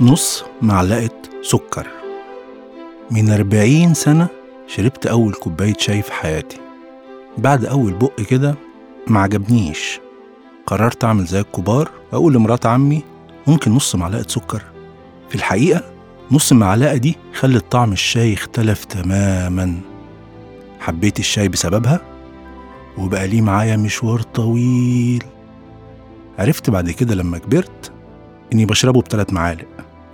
نص معلقة سكر. من أربعين سنة شربت أول كوباية شاي في حياتي. بعد أول بق كده ما عجبنيش. قررت أعمل زي الكبار وأقول لمرات عمي ممكن نص معلقة سكر؟ في الحقيقة نص المعلقة دي خلت طعم الشاي اختلف تماما. حبيت الشاي بسببها؟ وبقى ليه معايا مشوار طويل. عرفت بعد كده لما كبرت إني بشربه بثلاث معالق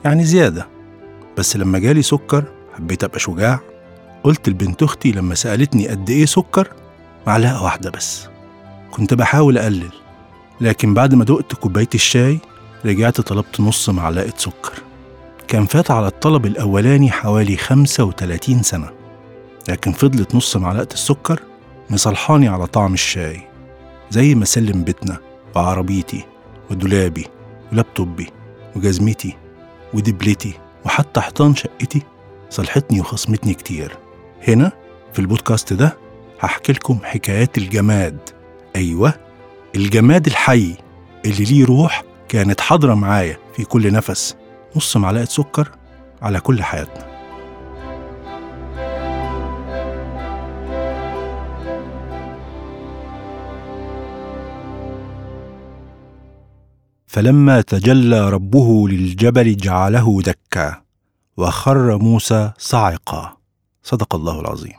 يعني زيادة. بس لما جالي سكر حبيت أبقى شجاع. قلت لبنت أختي لما سألتني قد إيه سكر معلقة واحدة بس. كنت بحاول أقلل لكن بعد ما دقت كوباية الشاي رجعت طلبت نص معلقة سكر. كان فات على الطلب الأولاني حوالي 35 سنة لكن فضلت نص معلقة السكر مصلحاني على طعم الشاي زي ما سلم بيتنا وعربيتي ودولابي. ولابتوبي وجزمتي ودبلتي وحتى حيطان شقتي صلحتني وخصمتني كتير. هنا في البودكاست ده هحكي لكم حكايات الجماد. أيوة الجماد الحي اللي ليه روح كانت حاضرة معايا في كل نفس نص معلقة سكر على كل حياتنا. فلما تجلى ربه للجبل جعله دكا وخر موسى صاعقا. صدق الله العظيم.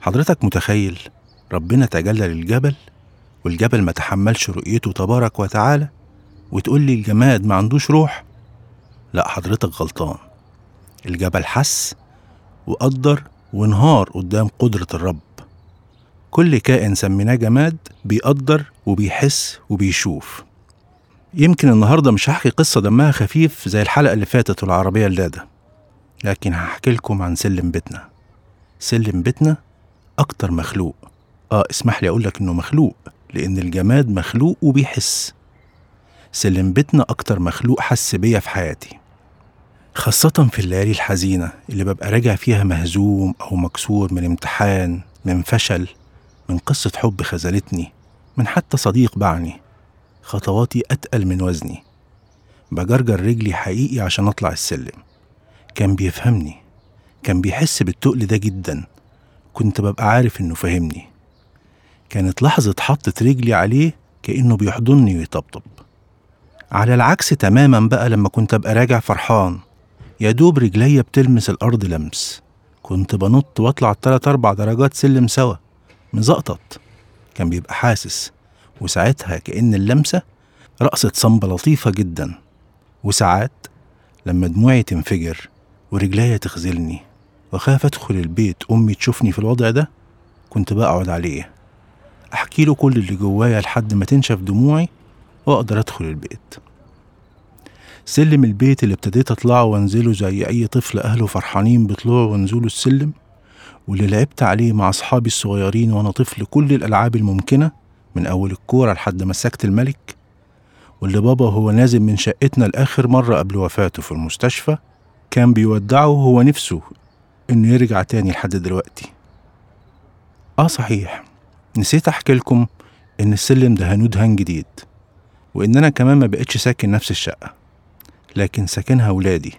حضرتك متخيل ربنا تجلى للجبل والجبل ما تحملش رؤيته تبارك وتعالى وتقول لي الجماد ما عندوش روح؟ لا حضرتك غلطان. الجبل حس وقدر وانهار قدام قدرة الرب. كل كائن سميناه جماد بيقدر وبيحس وبيشوف. يمكن النهارده مش هحكي قصة دمها خفيف زي الحلقة اللي فاتت والعربية اللاده لكن هحكي لكم عن سلم بيتنا. سلم بيتنا أكتر مخلوق. آه اسمح لي أقول لك إنه مخلوق لأن الجماد مخلوق وبيحس. سلم بيتنا أكتر مخلوق حس بيا في حياتي. خاصة في الليالي الحزينة اللي ببقى راجع فيها مهزوم أو مكسور من امتحان من فشل من قصة حب خذلتني من حتى صديق باعني. خطواتي أتقل من وزني. بجرجر رجلي حقيقي عشان أطلع السلم. كان بيفهمني. كان بيحس بالتقل ده جدا. كنت ببقى عارف إنه فاهمني. كانت لحظة حطت رجلي عليه كأنه بيحضني ويطبطب. على العكس تماما بقى لما كنت أبقى راجع فرحان. يا دوب رجليا بتلمس الأرض لمس. كنت بنط وأطلع تلات أربع درجات سلم سوا. مزقطط. كان بيبقى حاسس. وساعتها كأن اللمسة رقصة صنبة لطيفة جدا. وساعات لما دموعي تنفجر ورجليا تخذلني وخاف أدخل البيت أمي تشوفني في الوضع ده كنت بقعد عليه. أحكي له كل اللي جوايا لحد ما تنشف دموعي وأقدر أدخل البيت. سلم البيت اللي ابتديت أطلعه وأنزله زي أي طفل أهله فرحانين بطلوعه ونزوله السلم واللي لعبت عليه مع أصحابي الصغيرين وأنا طفل كل الألعاب الممكنة من أول الكورة لحد مسكت الملك واللي بابا وهو نازل من شقتنا لآخر مرة قبل وفاته في المستشفى كان بيودعه وهو نفسه إنه يرجع تاني لحد دلوقتي. آه صحيح نسيت أحكي لكم إن السلم دهنوه دهان جديد وإن أنا كمان ما بقتش ساكن نفس الشقة لكن ساكنها ولادي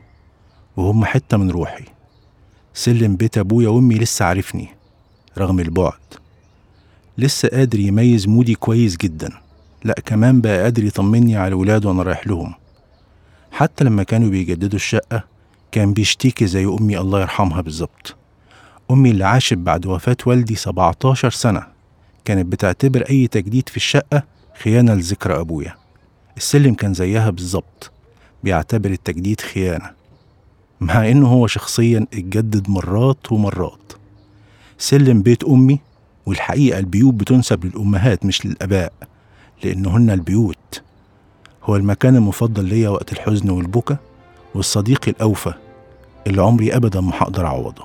وهم حتة من روحي. سلم بيت أبويا وأمي لسه عارفني رغم البعد. لسه قادر يميز مودي كويس جدا. لا كمان بقى قادر يطمني على الولاد وأنا رايح لهم. حتى لما كانوا بيجددوا الشقة كان بيشتكي زي أمي الله يرحمها بالظبط. أمي اللي عاشت بعد وفاة والدي 17 سنة كانت بتعتبر أي تجديد في الشقة خيانة لذكرى أبويا. السلم كان زيها بالظبط بيعتبر التجديد خيانة مع إنه هو شخصيا اتجدد مرات ومرات. سلم بيت أمي والحقيقة البيوت بتنسب للأمهات مش للآباء لأنهن البيوت. هو المكان المفضل ليا وقت الحزن والبكا والصديق الأوفى اللي عمري أبدا ما هقدر أعوضه.